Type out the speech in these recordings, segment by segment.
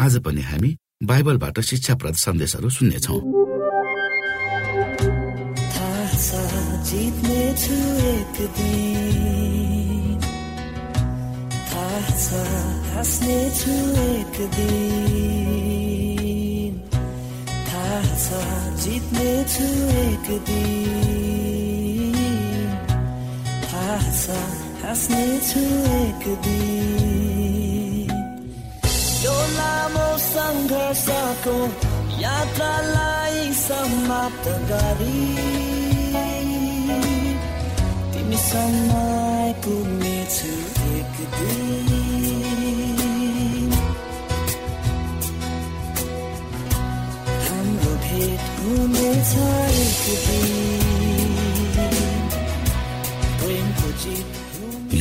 आज पनि हामी बाइबलबाट शिक्षाप्रद सन्देशहरू सुन्नेछौ। जित्ने छु एक दिन। हाँस्ने छु एक दिन। सङ्घर्षको यात्रालाई समाप्त गरी तिमीसँग पुग्नेछु एक दिन हाम्रो भेट हुनेछ एक दिन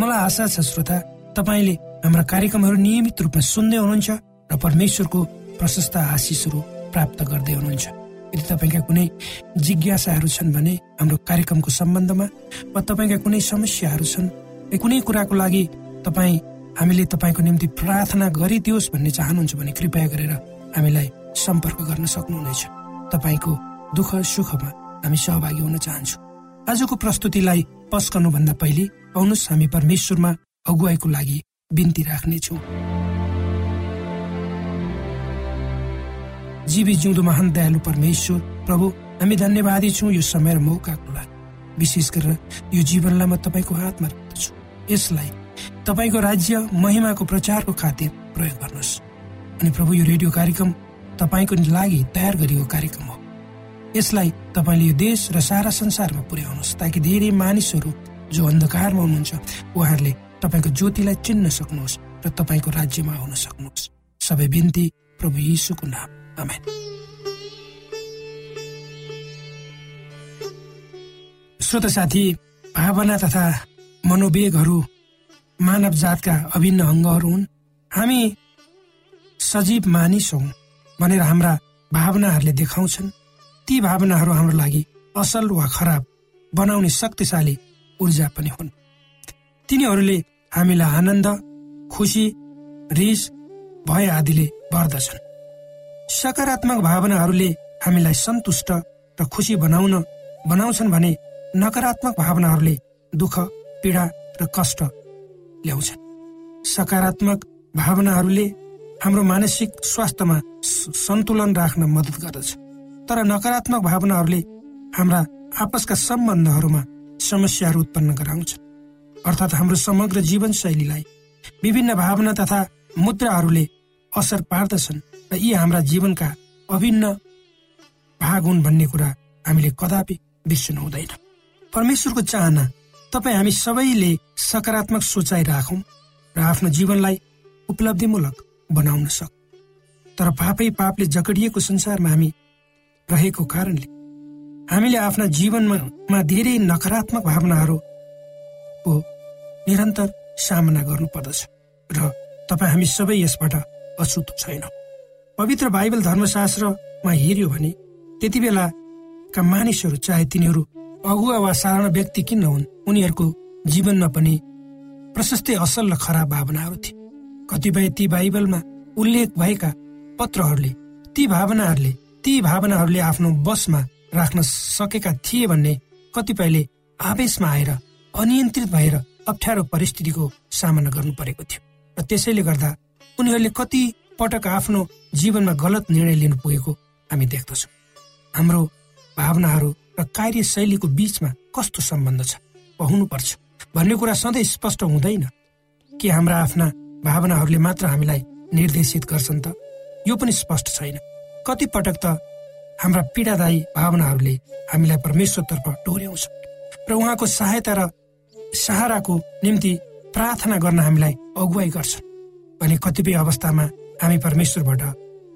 मलाई आशा छ श्रोता। तपाईँले हाम्रा कार्यक्रमहरू नियमित रूपमा सुन्दै हुनुहुन्छ र परमेश्वरको प्रशस्त आशिषहरू प्राप्त गर्दै हुनुहुन्छ। यदि तपाईँका कुनै जिज्ञासाहरू छन् भने हाम्रो कार्यक्रमको सम्बन्धमा वा तपाईँका कुनै समस्याहरू छन् कुनै कुराको लागि तपाईँ हामीले तपाईँको निम्ति प्रार्थना गरिदियोस् भन्ने चाहनुहुन्छ भने कृपया गरेर हामीलाई सम्पर्क गर्न सक्नुहुनेछ। तपाईँको दुःख सुखमा हामी सहभागी हुन चाहन्छौँ। आजको प्रस्तुतिलाई पस्कनुभन्दा पहिले आउनुहोस् हामी परमेश्वरमा अगुवाईको लागि बिन्ती राख्नेछौँ। जीवी जिउँदो महान दयालु परमेश्वर प्रभु हामी धन्यवादी छौँ यो समय र मौकाको लागि विशेष गरेर यो जीवनलाई म तपाईँको हातमा राख्दछु। यसलाई तपाईँको राज्य महिमाको प्रचारको खातिर प्रयोग गर्नुहोस्। अनि प्रभु यो रेडियो कार्यक्रम तपाईँको लागि तयार गरिएको कार्यक्रम हो। यसलाई तपाईँले यो देश र सारा संसारमा पुर्याउनुहोस् ताकि धेरै मानिसहरू जो अन्धकारमा हुनुहुन्छ उहाँहरूले तपाईँको ज्योतिलाई चिन्न सक्नुहोस् र तपाईँको राज्यमा आउन सक्नुहोस्। सबै बिन्ती प्रभु यीशुको नाम। आमेन। श्रोत साथी भावना तथा मनोवेगहरू मानव जातका अभिन्न अङ्गहरू हुन्। हामी सजीव मानिस हौ भनेर हाम्रा भावनाहरूले देखाउँछन्। ती भावनाहरू हाम्रो लागि असल वा खराब बनाउने शक्तिशाली ऊर्जा पनि हुन्। तिनीहरूले हामीलाई आनन्द खुसी रिस भय आदिले बढ्दछन् सकारात्मक भावनाहरूले हामीलाई सन्तुष्ट र खुसी बनाउन बनाउँछन् भने नकारात्मक भावनाहरूले दुःख पीडा र कष्ट ल्याउँछन्। सकारात्मक भावनाहरूले हाम्रो मानसिक स्वास्थ्यमा सन्तुलन राख्न मद्दत गर्दछ। तर नकारात्मक भावनाहरूले हाम्रा आपसका सम्बन्धहरूमा समस्याहरू उत्पन्न गराउँछन् अर्थात् हाम्रो समग्र जीवनशैलीलाई विभिन्न भावना तथा मुद्राहरूले असर पार्दछन् र यी हाम्रा जीवनका अभिन्न भाग हुन् भन्ने कुरा हामीले कदापि बिर्सनु हुँदैन। परमेश्वरको चाहना तपाईँ हामी सबैले सकारात्मक सोचाइ राखौँ र आफ्नो जीवनलाई उपलब्धिमूलक बनाउन सक। तर पापै पापले जकडिएको संसारमा हामी रहेको कारणले हामीले आफ्ना जीवनमा धेरै नकारात्मक भावनाहरूको निरन्तर सामना गर्नु पर्दछ र तपाईँ हामी सबै यसबाट अछुत छैनौँ। पवित्र बाइबल धर्मशास्त्रमा हेऱ्यो भने त्यति बेलाका मानिसहरू चाहे तिनीहरू अगुवा वा साधारण व्यक्ति किन नहुन् उनीहरूको जीवनमा पनि प्रशस्तै असल र खराब भावनाहरू थिए। कतिपय ती बाइबलमा उल्लेख भएका पत्रहरूले ती भावनाहरूले ती भावनाहरूले आफ्नो बसमा राख्न सकेका थिए भन्ने कतिपयले आवेशमा आएर अनियन्त्रित भएर अप्ठ्यारो परिस्थितिको सामना गर्नु परेको थियो र त्यसैले गर्दा उनीहरूले कति पटक आफ्नो जीवनमा गलत निर्णय लिनु पुगेको हामी देख्दछौँ। हाम्रो भावनाहरू र कार्यशैलीको बिचमा कस्तो सम्बन्ध छ हुनुपर्छ भन्ने कुरा सधैँ स्पष्ट हुँदैन। कि हाम्रा आफ्ना भावनाहरूले मात्र हामीलाई निर्देशित गर्छन् त? यो पनि स्पष्ट छैन। कति पटक त हाम्रा पीडादायी भावनाहरूले हामीलाई परमेश्वरतर्फ डोर्याउँछ। र उहाँको सहायता र सहाराको निम्ति प्रार्थना गर्न हामीलाई अगुवाई गर्छ। भने कतिपय अवस्थामा हामी परमेश्वरबाट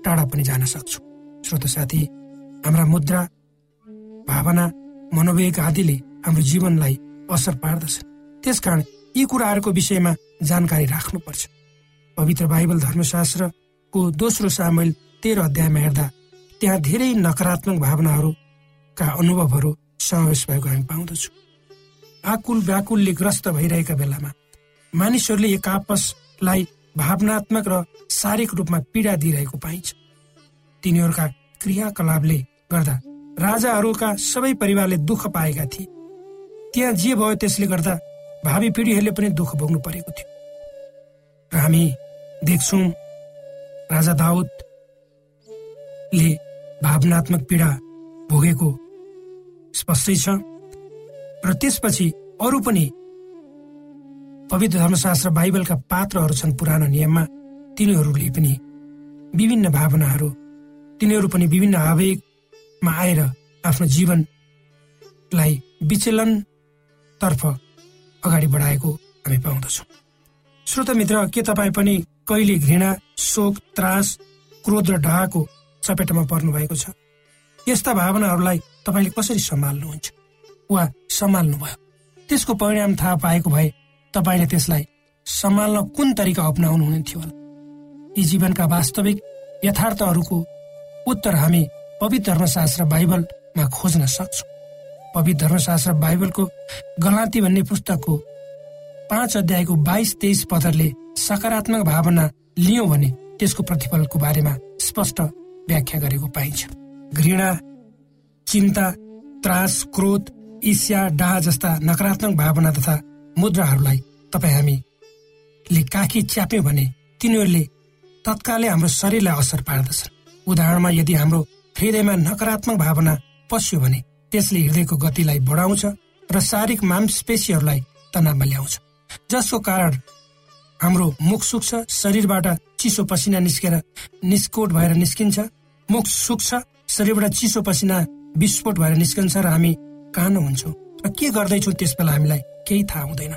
टाढा पनि जान सक्छौँ। श्रोत साथी हाम्रा मुद्रा भावना मनोवेग आदिले हाम्रो जीवनलाई असर पार्दछ। त्यसकारण यी कुराहरूको विषयमा जानकारी राख्नुपर्छ। पवित्र बाइबल धर्मशास्त्रको दोस्रो सामेल तेह्र अध्यायमा हेर्दा त्यहाँ धेरै नकारात्मक भावनाहरूका अनुभवहरू समावेश भएको हामी पाउँदछौँ। आकुल व्याकुलले ग्रस्त भइरहेका बेलामा मानिसहरूले एक आपसलाई भावनात्मक र शारीरिक रूपमा पीडा दिइरहेको पाइन्छ। तिनीहरूका क्रियाकलापले गर्दा राजाहरूका सबै परिवारले दुःख पाएका थिए। त्यहाँ जे भयो त्यसले गर्दा भावी पिँढीहरूले पनि दुःख भोग्नु परेको थियो। हामी देख्छौँ राजा दाउदले भावनात्मक पीडा भोगेको स्पष्टै छ। र त्यसपछि अरू पनि पवित्र धर्मशास्त्र बाइबलका पात्रहरू छन् पुरानो नियममा। तिनीहरूले पनि विभिन्न भावनाहरू तिनीहरू पनि विभिन्न आवेगमा आएर आफ्नो जीवनलाई विचलनतर्फ अगाडि बढाएको हामी पाउँदछौँ। श्रोत मित्र के तपाईँ पनि कहिले घृणा शोक त्रास क्रोध र ढाको चपेटमा पर्नु भएको छ। यस्ता भावनाहरूलाई तपाईँले कसरी सम्हाल्नुहुन्छ? वा सम्हाल्नुभयो? त्यसको परिणाम थाहा पाएको भए तपाईँले त्यसलाई सम्हाल्न कुन तरिका अप्नाउनु हुन्थ्यो होला? यी जीवनका वास्तविक यथार्थहरूको उत्तर हामी पवित्र धर्मशास्त्र बाइबलमा खोज्न सक्छौँ। पवित्र धर्मशास्त्र बाइबलको गलाती भन्ने पुस्तकको पाँच अध्यायको बाइस तेइस पदरले सकारात्मक भावना लियौँ भने त्यसको प्रतिफलको बारेमा स्पष्ट व्याख्या गरेको पाइन्छ। घृणा चिन्ता त्रास क्रोध ईर्ष्या डाह जस्ता नकारात्मक भावना तथा मुद्राहरूलाई तपाईँ हामीले काखी च्याप्यौँ भने तिनीहरूले तत्कालै हाम्रो शरीरलाई असर पार्दछन्। उदाहरणमा यदि हाम्रो हृदयमा नकारात्मक भावना पस्यो भने त्यसले हृदयको गतिलाई बढाउँछ र शारीरिक मांसपेशीहरूलाई तनावमा ल्याउँछ। जसको कारण हाम्रो मुख सुक्छ शरीरबाट चिसो पसिना निस्केर निस्कोट भएर निस्किन्छ। मुख सुक्छ शरीरबाट चिसो पसिना विस्फोट भएर निस्कन्छ र हामी कानो हुन्छौँ। र के गर्दैछौँ त्यस बेला हामीलाई केही थाहा हुँदैन।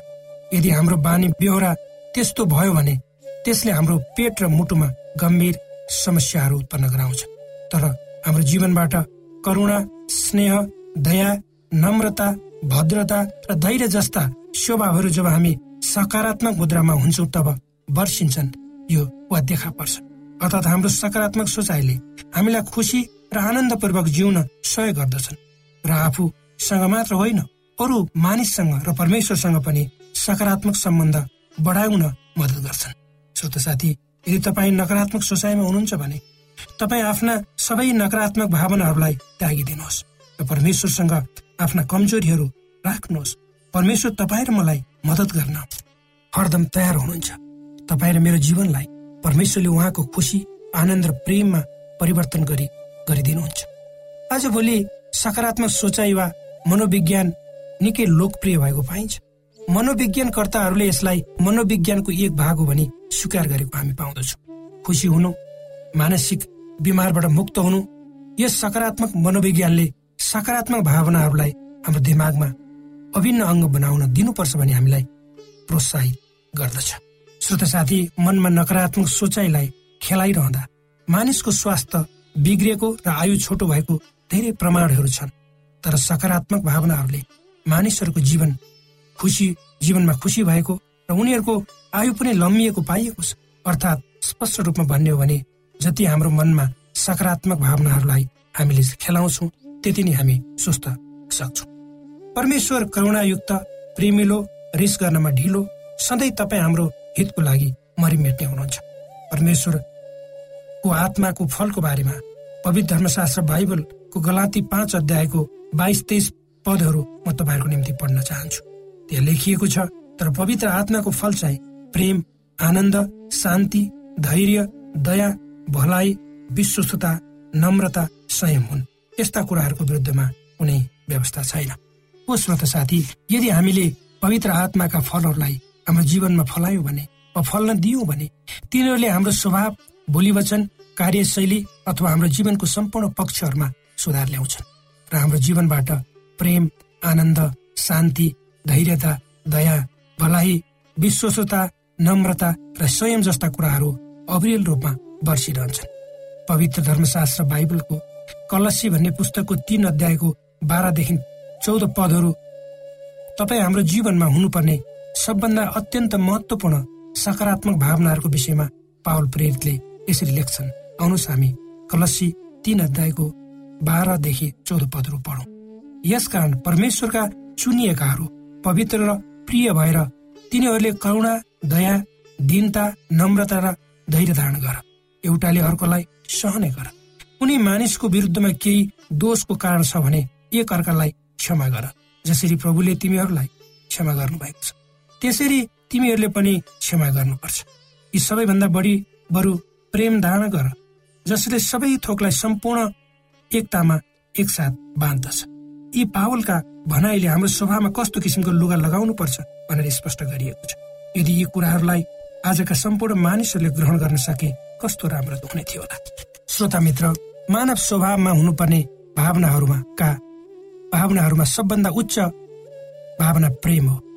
यदि हाम्रो बानी बेहोरा त्यस्तो भयो भने त्यसले हाम्रो पेट र मुटुमा गम्भीर समस्याहरू उत्पन्न गराउँछ। तर हाम्रो जीवनबाट करुणा स्नेह दया नम्रता भद्रता र धैर्य जस्ता स्वभावहरू जब हामी सकारात्मक मुद्रामा हुन्छौँ तब वर्षिन्छन् यो वा देखा पर्छ। अर्थात् हाम्रो सकारात्मक सोचाइले हामीलाई खुसी र आनन्दपूर्वक जिउन सहयोग गर्दछन्। र आफूसँग मात्र होइन अरू मानिससँग र परमेश्वरसँग पनि सकारात्मक सम्बन्ध बढाउन मद्दत गर्छन्। श्रोत साथी यदि तपाईँ नकारात्मक सोचाइमा हुनुहुन्छ भने तपाईँ आफ्ना सबै नकारात्मक भावनाहरूलाई त्यागिदिनुहोस् र परमेश्वरसँग आफ्ना कमजोरीहरू राख्नुहोस्। परमेश्वर तपाईँ र मलाई मद्दत गर्न हरदम तयार हुनुहुन्छ। तपाईँ र मेरो जीवनलाई परमेश्वरले उहाँको खुसी आनन्द र प्रेममा परिवर्तन गरी गरिदिनुहुन्छ। आज भोलि सकारात्मक सोचाइ वा मनोविज्ञान निकै लोकप्रिय भएको पाइन्छ। मनोविज्ञानकर्ताहरूले यसलाई मनोविज्ञानको एक भाग हो भनी स्वीकार गरेको हामी पाउँदछौँ। खुसी हुनु मानसिक बिमारबाट मुक्त हुनु यस सकारात्मक मनोविज्ञानले सकारात्मक भावनाहरूलाई हाम्रो दिमागमा अभिन्न अङ्ग बनाउन दिनुपर्छ भने हामीलाई प्रोत्साहित गर्दछ। श्रोत साथी मनमा नकारात्मक सोचाइलाई खेलाइरहँदा मानिसको स्वास्थ्य बिग्रिएको र आयु छोटो भएको धेरै प्रमाणहरू छन्। तर सकारात्मक भावनाहरूले मानिसहरूको जीवन खुसी जीवनमा खुसी भएको र उनीहरूको आयु पनि लम्बिएको पाइएको छ। अर्थात् स्पष्ट रूपमा भन्ने हो भने जति हाम्रो मनमा सकारात्मक भावनाहरूलाई हामीले खेलाउँछौँ त्यति नै हामी स्वस्थ सक्छौँ। परमेश्वर करुणायुक्त प्रेमिलो रिस गर्नमा ढिलो सधैँ तपाईँ हाम्रो हितको लागि मरिमेट्ने हुनुहुन्छ। परमेश्वरको आत्माको फलको बारेमा पवित्र धर्मशास्त्र बाइबलको गलाती पाँच अध्यायको बाइस तेइस पदहरू म तपाईँहरूको निम्ति पढ्न चाहन्छु। त्यहाँ लेखिएको छ तर पवित्र आत्माको फल चाहिँ प्रेम आनन्द शान्ति धैर्य दया भलाइ विश्वस्तता नम्रता संयम हुन्। यस्ता कुराहरूको विरुद्धमा कुनै व्यवस्था छैन। हो श्रोत साथी यदि हामीले पवित्र आत्माका फलहरूलाई हाम्रो जीवनमा फलायौँ भने वा फल्न दियौँ भने तिनीहरूले हाम्रो स्वभाव बोली वचन कार्यशैली अथवा हाम्रो जीवनको सम्पूर्ण पक्षहरूमा सुधार ल्याउँछन् र हाम्रो जीवनबाट प्रेम आनन्द शान्ति धैर्यता दया भलाइ विश्वसता नम्रता र संयम जस्ता कुराहरू अविरल रूपमा बर्सिरहन्छन् पवित्र धर्मशास्त्र बाइबलको कलसी भन्ने पुस्तकको तीन अध्यायको बाह्रदेखि चौध पदहरू तपाईँ हाम्रो जीवनमा हुनुपर्ने सबभन्दा अत्यन्त महत्वपूर्ण सकारात्मक भावनाहरूको विषयमा पावल प्रेरितले यसरी लेख्छन्। आउनुहोस् हामी कलसी तीन अध्यायको बाह्रदेखि चौध पदहरू पढौँ। यसकारण परमेश्वरका चुनिएकाहरू पवित्र र प्रिय भएर तिनीहरूले करुणा दया दीनता नम्रता र धैर्य धारण गर। एउटाले अर्कोलाई सहने गर। कुनै मानिसको विरुद्धमा केही दोषको कारण छ भने एक अर्कालाई क्षमा गर। जसरी प्रभुले तिमीहरूलाई क्षमा गर्नु भएको छ। त्यसरी तिमीहरूले पनि क्षमा गर्नुपर्छ। यी सबैभन्दा बढी बरु प्रेम धारण गर जसले सबै थोकलाई सम्पूर्ण एकतामा एकसाथ बाँध्दछ। यी पावलका भनाइले हाम्रो स्वभावमा कस्तो किसिमको लुगा लगाउनु पर्छ भनेर स्पष्ट गरिएको छ। यदि यी कुराहरूलाई आजका सम्पूर्ण मानिसहरूले ग्रहण गर्न सके कस्तो राम्रो हुने थियो होला। श्रोता मित्र मानव स्वभावमा हुनुपर्ने भावनाहरूमा का भावनाहरूमा सबभन्दा उच्च भावना प्रेम हो।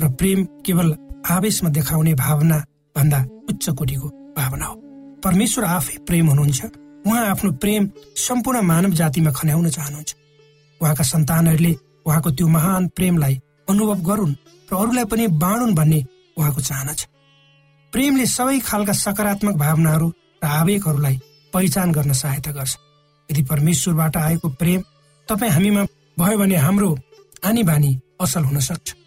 र प्रेम केवल आवेशमा देखाउने भावना भन्दा उच्च कोटीको भावना हो। परमेश्वर आफै प्रेम हुनुहुन्छ। उहाँ आफ्नो प्रेम सम्पूर्ण मानव जातिमा खन्याउन चाहनुहुन्छ। उहाँका सन्तानहरूले उहाँको त्यो महान प्रेमलाई अनुभव गरून् र अरूलाई पनि बाँडुन् भन्ने उहाँको चाहना छ। प्रेमले सबै खालका सकारात्मक भावनाहरू र आवेगहरूलाई पहिचान गर्न सहायता गर्छ। यदि परमेश्वरबाट आएको प्रेम तपाईँ हामीमा भयो भने हाम्रो आनी बानी असल हुन सक्छ।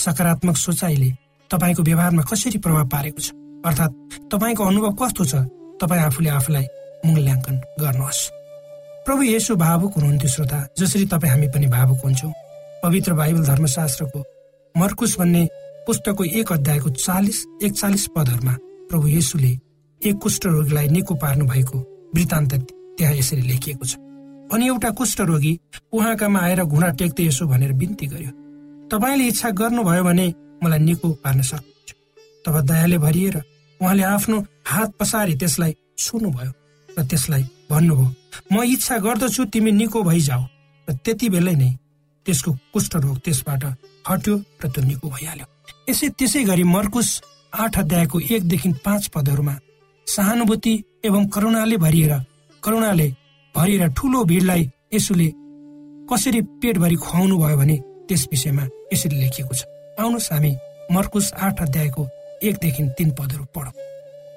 सकारात्मक सोचाइले तपाईँको व्यवहारमा कसरी प्रभाव पारेको छ? अर्थात् तपाईँको अनुभव कस्तो छ? तपाईँ आफूले आफूलाई मूल्याङ्कन गर्नुहोस्। प्रभु यसो भावुक हुनुहुन्थ्यो श्रोता। जसरी तपाईँ हामी पनि भावुक हुन्छौँ। पवित्र बाइबल धर्मशास्त्रको मर्कुस भन्ने पुस्तकको एक अध्यायको चालिस एकचालिस पदहरूमा प्रभु येसुले एक कुष्ठ रोगीलाई निको पार्नु भएको वृत्तान्त त्यहाँ यसरी लेखिएको छ। अनि एउटा कुष्ठ रोगी उहाँकामा आएर घुँडा टेक्दै यसो भनेर बिन्ती गर्यो। तपाईँले इच्छा गर्नुभयो भने मलाई निको पार्न सक्नुहुन्छ। तब दयाले भरिएर उहाँले आफ्नो हात पसारी त्यसलाई छुनुभयो र त्यसलाई भन्नुभयो म इच्छा गर्दछु तिमी निको भइजाऊ र त्यति बेलै नै त्यसको कुष्ठरोग त्यसबाट हट्यो र त्यो निको भइहाल्यो। यसै त्यसै गरी मर्कुस आठ अध्यायको एकदेखि पाँच पदहरूमा सहानुभूति एवं करुणाले भरिएर करुणाले भरिएर ठुलो भिडलाई यसुले कसरी पेटभरि खुवाउनु भयो भने त्यस विषयमा यसरी लेखिएको छ। आउनुहोस् हामी मर्कुस आठ अध्यायको एकदेखि तीन पदहरू पढौँ।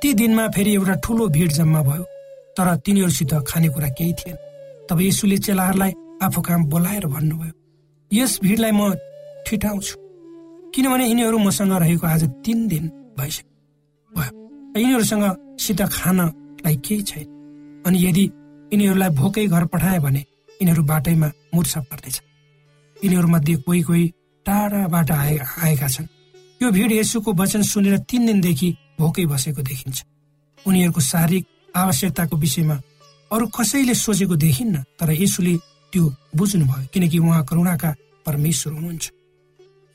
ती दिनमा फेरि एउटा ठुलो भिड जम्मा भयो तर तिनीहरूसित खानेकुरा केही थिएन। तब यसुले चेलाहरूलाई आफू काम बोलाएर भन्नुभयो यस भिडलाई म ठिटाउँछु किनभने यिनीहरू मसँग रहेको आज तिन दिन भइसक्यो। भयो। यिनीहरूसँग सित खानलाई केही छैन। अनि यदि यिनीहरूलाई भोकै घर पठायो भने यिनीहरू बाटैमा मुर्छा पर्नेछ। यिनीहरूमध्ये कोही कोही टाढाबाट आए आएका छन्। यो भिड यसुको वचन सुनेर तिन दिनदेखि भोकै बसेको देखिन्छ। उनीहरूको शारीरिक आवश्यकताको विषयमा अरू कसैले सोचेको देखिन्न तर यसुले त्यो बुझ्नुभयो किनकि उहाँ करुणाका परमेश्वर हुनुहुन्छ।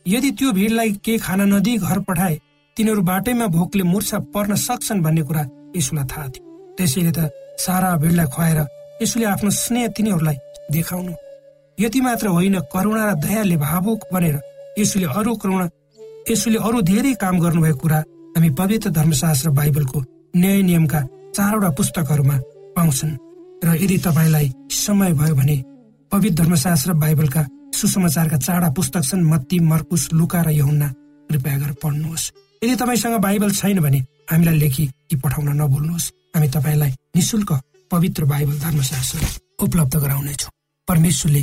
यदि त्यो भिडलाई केही खाना नदिई घर पठाए तिनीहरू बाटैमा भोकले मुर्छा पर्न सक्छन् भन्ने कुरा यसुलाई थाहा थियो। त्यसैले त सारा भिडलाई खुवाएर यसुले आफ्नो स्नेह तिनीहरूलाई देखाउनु यति मात्र होइन करुणा र दयाले भावुक बनेर यसुले अरू करुणा यसुले अरू धेरै काम गर्नुभएको कुरा हामी पवित्र धर्मशास्त्र बाइबलको न्याय नियमका चारवटा पुस्तकहरूमा पाउँछन्। र यदि तपाईँलाई समय भयो भने पवित्र धर्मशास्त्र बाइबलका सुसमाचारका चारवटा पुस्तक छन् मत्ती मर्कुस लुका र यहुन्ना। कृपया गरेर पढ्नुहोस्। यदि तपाईँसँग बाइबल छैन भने हामीलाई लेखी कि पठाउन नभुल्नुहोस्। हामी तपाईँलाई निशुल्क पवित्र बाइबल धर्मशास्त्र उपलब्ध गराउनेछौँ। परमेश्वरले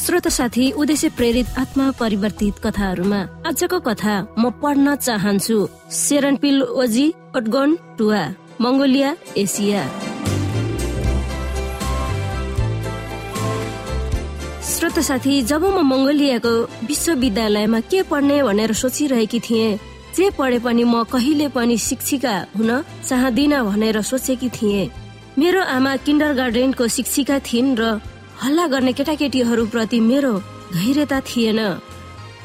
श्रोत साथी उद्देश्य प्रेरित आत्मा परिवर्तित कथाहरूमा आजको कथा म पढ्न चाहन्छु। सेरनपिल ओजी ओटगोन टुवा मङ्गोलिया एसिया। श्रोत साथी जब म मङ्गोलियाको विश्वविद्यालयमा के पढ्ने भनेर सोचिरहेकी थिएँ जे पढे पनि म कहिले पनि शिक्षिका हुन चाहदिन भनेर सोचेकी थिएँ। मेरो आमा किन्डर गार्डनको शिक्षिका थिइन् र हल्ला गर्ने केटाकेटीहरू प्रति मेरो धैर्यता थिएन।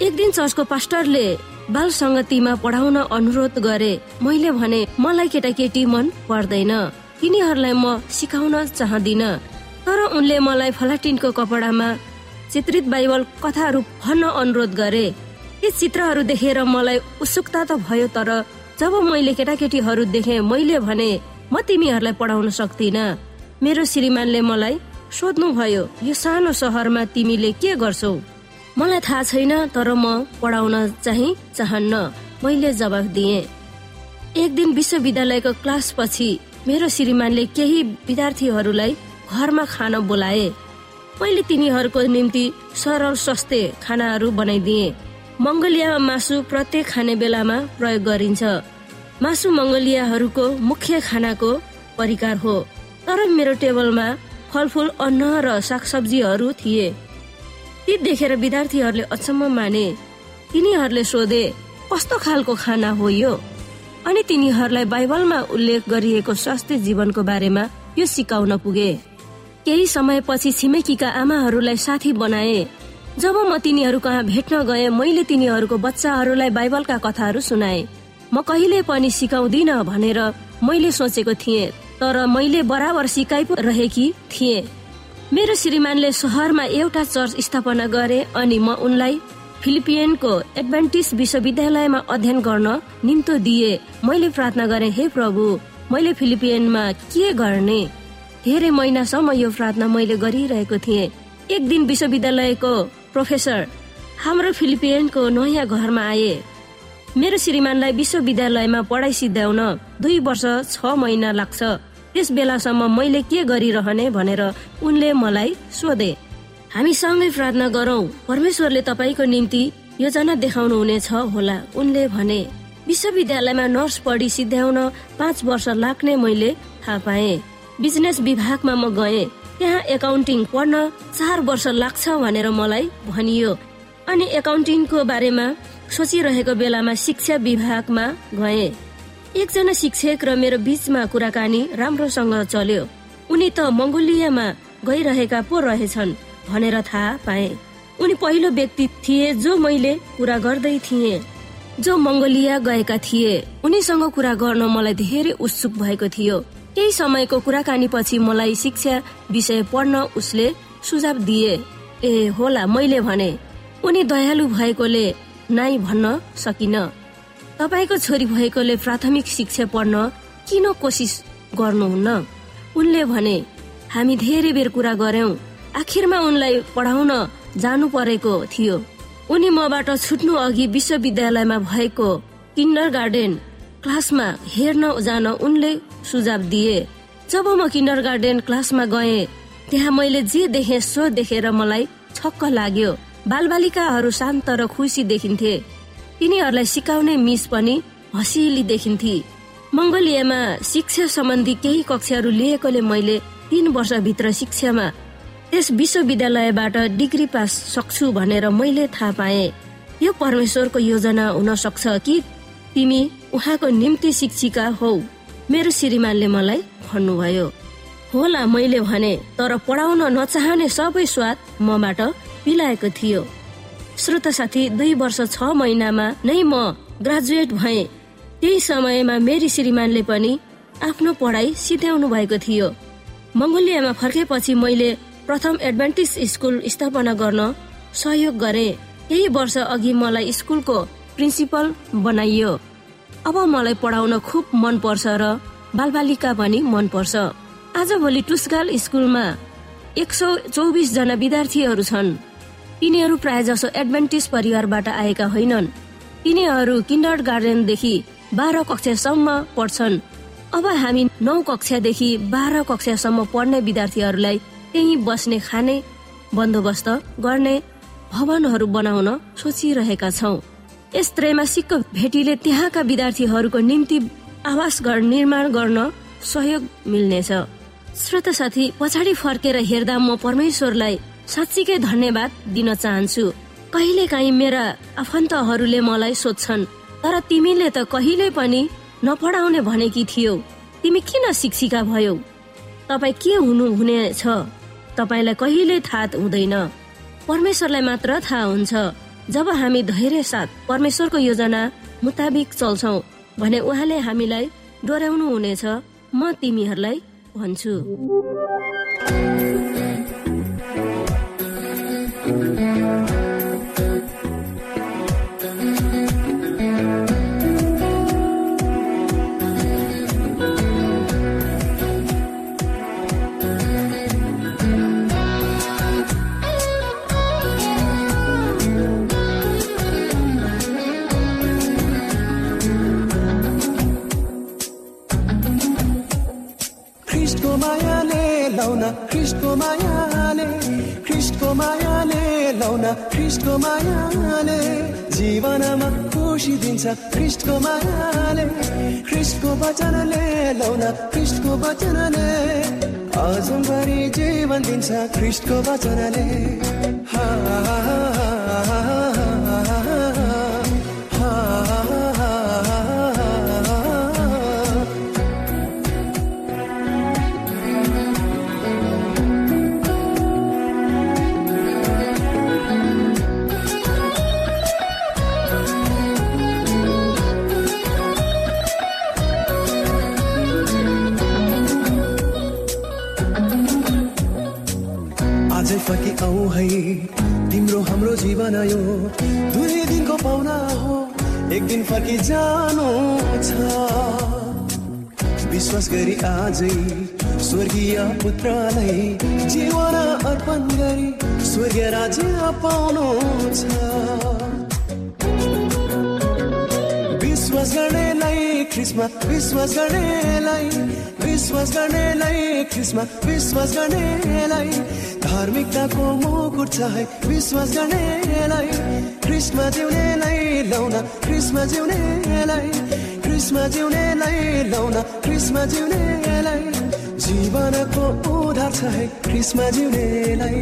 एक दिन चर्चको पास्टरले बाल सङ्गतिमा पढाउन अनुरोध गरे। मैले भने मलाई केटाकेटी मन पर्दैन। तिनीहरूलाई म सिकाउन चाहदिन तर उनले मलाई फलाटिनको कपडामा चित्रित बाइबल कथाहरू भन्न अनुरोध गरे। ती चित्रहरू देखेर मलाई उत्सुकता त भयो तर जब मैले केटाकेटीहरू देखे मैले भने म तिमीहरूलाई पढाउन सक्दिन। मेरो श्रीमानले मलाई सोध्नु भयो यो सानो सहरमा तिमीले के गर्छौ? मलाई थाहा छैन तर म पढाउन चाहिँ चाहन्न। मैले जवाफ दिएँ। एक दिन विश्वविद्यालयको क्लास पछि मेरो श्रीमानले केही विद्यार्थीहरूलाई घरमा खान बोलाए। मैले तिनीहरूको निम्ति सरल स्वास्थ्य खानाहरू बनाइदिए। मङ्गोलियामा मासु प्रत्येक खाने बेलामा प्रयोग गरिन्छ। मासु मङ्गोलियाहरूको मुख्य खानाको परिकार हो। तर मेरो टेबलमा फलफुल अन्न र सागसब्जीहरू थिए। ती देखेर विद्यार्थीहरूले अचम्म माने तिनीहरूले सोधे कस्तो खालको खाना हो यो? अनि तिनीहरूलाई बाइबलमा उल्लेख गरिएको स्वास्थ्य जीवनको बारेमा यो सिकाउन पुगे। केही समयपछि छिमेकीका आमाहरूलाई साथी बनाए। जब म तिनीहरू कहाँ भेट्न गएँ मैले तिनीहरूको बच्चाहरूलाई बाइबलका कथाहरू सुनाए। म कहिले पनि सिकाउँदिन भनेर मैले सोचेको थिएँ। तर मैले बराबर सिकाइ रहेकी थिएँ। मेरो श्रीमानले सहरमा एउटा चर्च स्थापना गरे अनि म उनलाई फिलिपियनको एडभान्टिस विश्वविद्यालयमा अध्ययन गर्न निम्तो दिए। मैले प्रार्थना गरे हे प्रभु मैले फिलिपियनमा के गर्ने? धेरै महिनासम्म यो प्रार्थना मैले गरिरहेको थिएँ। एक दिन विश्वविद्यालयको प्रोफेसर हाम्रो फिलिपियनको नयाँ घरमा आए। मेरो श्रीमानलाई विश्वविद्यालयमा पढाइ सिद्ध्याउन दुई वर्ष छ महिना लाग्छ। त्यस बेलासम्म मैले के गरिरहने भनेर उनले मलाई सोधे। हामी सँगै प्रार्थना गरौं। परमेश्वरले तपाईँको निम्ति योजना देखाउनु हुनेछ होला। उनले भने। विश्वविद्यालयमा नर्स पढी सिद्ध्याउन पाँच वर्ष लाग्ने मैले थाहा पाए। बिजनेस विभागमा म गए। त्यहाँ एकाउन्टिङ पढ्न चार वर्ष लाग्छ भनेर मलाई भनियो। अनि एकाउन्टिङको बारेमा सोचिरहेको बेलामा शिक्षा विभागमा गए। एकजना शिक्षक र मेरो बीचमा कुराकानी राम्रोसँग चल्यो। उनी त मङ्गोलियामा गइरहेका पो रहेछन् भनेर थाहा पाए। उनी पहिलो व्यक्ति थिए जो मैले कुरा गर्दै थिए। जो मङ्गोलिया गएका थिए। उनीसँग कुरा गर्न मलाई धेरै उत्सुक भएको थियो। केही समयको कुराकानी पछि मलाई शिक्षा विषय पढ्न उसले सुझाव दिए। ए होला मैले भने उनी दयालु भएकोले नाइ भन्न सकिन तपाईँको छोरी भएकोले प्राथमिक शिक्षा पढ्न किन कोसिस गर्नुहुन्न? उनले भने हामी धेरै बेर कुरा गर्यौं आखिरमा उनलाई पढाउन जानु परेको थियो। उनी मबाट छुट्नु अघि विश्वविद्यालयमा भएको किन्डर गार्डन क्लासमा हेर्न जान उनले सुझाव दिए। जब म किन्डर गार्डन क्लासमा गए त्यहाँ मैले जे देखे सो देखेर मलाई छक्क लाग्यो। बालबालिकाहरू शान्त र खुसी देखिन्थे। तिनीहरूलाई सिकाउने मिस पनि हँसिली देखिन्थे। मङ्गोलियामा शिक्षा सम्बन्धी केही कक्षाहरू लिएकोले मैले तीन वर्षभित्र शिक्षामा त्यस विश्वविद्यालयबाट डिग्री पास सक्छु भनेर मैले थाहा पाए। यो परमेश्वरको योजना हुन सक्छ कि तिमी उहाँको निम्ति शिक्षिका हौ मेरो श्रीमानले मलाई भन्नुभयो। होला मैले भने तर पढाउन नचाहने सबै स्वाद मबाट पिलाएको थियो। श्रोत साथी दुई वर्ष छ महिनामा नै म ग्रेजुएट भए। त्यही समयमा मेरी श्रीमानले पनि आफ्नो पढाइ सिध्याउनु भएको थियो। मङ्गोलियामा फर्केपछि मैले प्रथम एडभान्टिस स्कुल स्थापना गर्न सहयोग गरे। केही वर्ष अघि मलाई स्कुलको प्रिन्सिपल बनाइयो। अब मलाई पढाउन खुब मन पर्छ र बालबालिका पनि मन पर्छ आज भोलि टुस्गाल स्कुलमा एक सौ चौबिस जना विद्यार्थीहरू छन्। तिनीहरू प्राय जसो एडभान्टिस परिवारबाट आएका होइनन्। तिनीहरू किन्डर गार्डनदेखि बाह्र कक्षासम्म पढ्छन्। अब हामी नौ कक्षादेखि बाह्र कक्षासम्म पढ्ने विद्यार्थीहरूलाई त्यही बस्ने खाने बन्दोबस्त गर्ने भवनहरू बनाउन सोचिरहेका छौ। यस त्रैमासिक भेटीले त्यहाँका विद्यार्थीहरूको निम्ति आवास घर निर्माण गर्न सहयोग मिल्नेछ। श्रोत साथी पछाडि फर्केर हेर्दा म परमेश्वरलाई साँच्चीकै धन्यवाद दिन चाहन्छु। कहिले काहीँ मेरा आफन्तहरूले मलाई सोध्छन् तर तिमीले त कहिले पनि नपढाउने भनेकी थियौ। तिमी किन शिक्षिका भयौ? तपाईँ के हुनु हुनेछ तपाईँलाई कहिल्यै थाहा हुँदैन। परमेश्वरलाई मात्र थाहा हुन्छ जब हामी धैर्य साथ परमेश्वरको योजना मुताबिक चल्छौ भने उहाँले हामीलाई डोर्याउनु हुनेछ म तिमीहरूलाई भन्छु। ख्रिस्टको मायाले जीवनमा खुसी दिन्छ ख्रिस्टको मायाले ख्रिस्टको वचनले लौन ख्रिस्टको वचनले अजम्भरि जीवन दिन्छ ख्रिस्टको वचनले हा आऊ है। तिम्रो हाम्रो जीवन यो दुई दिनको पाउना हो। एक दिन फर्की जानु छ। विश्वास गरी आजै स्वर्गीय पुत्रलाई जीवन अर्पण गरी स्वर्गीय राज्य पाउनु छ। विश्वास गर्नेलाई ख्रिसमा विश्वास गर्नेलाई विश्वास गर्नेलाई ख्रिसमा विश्वास गर्नेलाई धार्मिकताको मुकुट छ है विश्वास गर्नेलाई ख्रिसमा जिउनेलाई लाउन ख्रिसमा जिउनेलाई ख्रिसमा जिउनेलाई लाउन ख्रिसमा जिउनेलाई। जीवनको उधार छ है ख्रिसमा जिउनेलाई।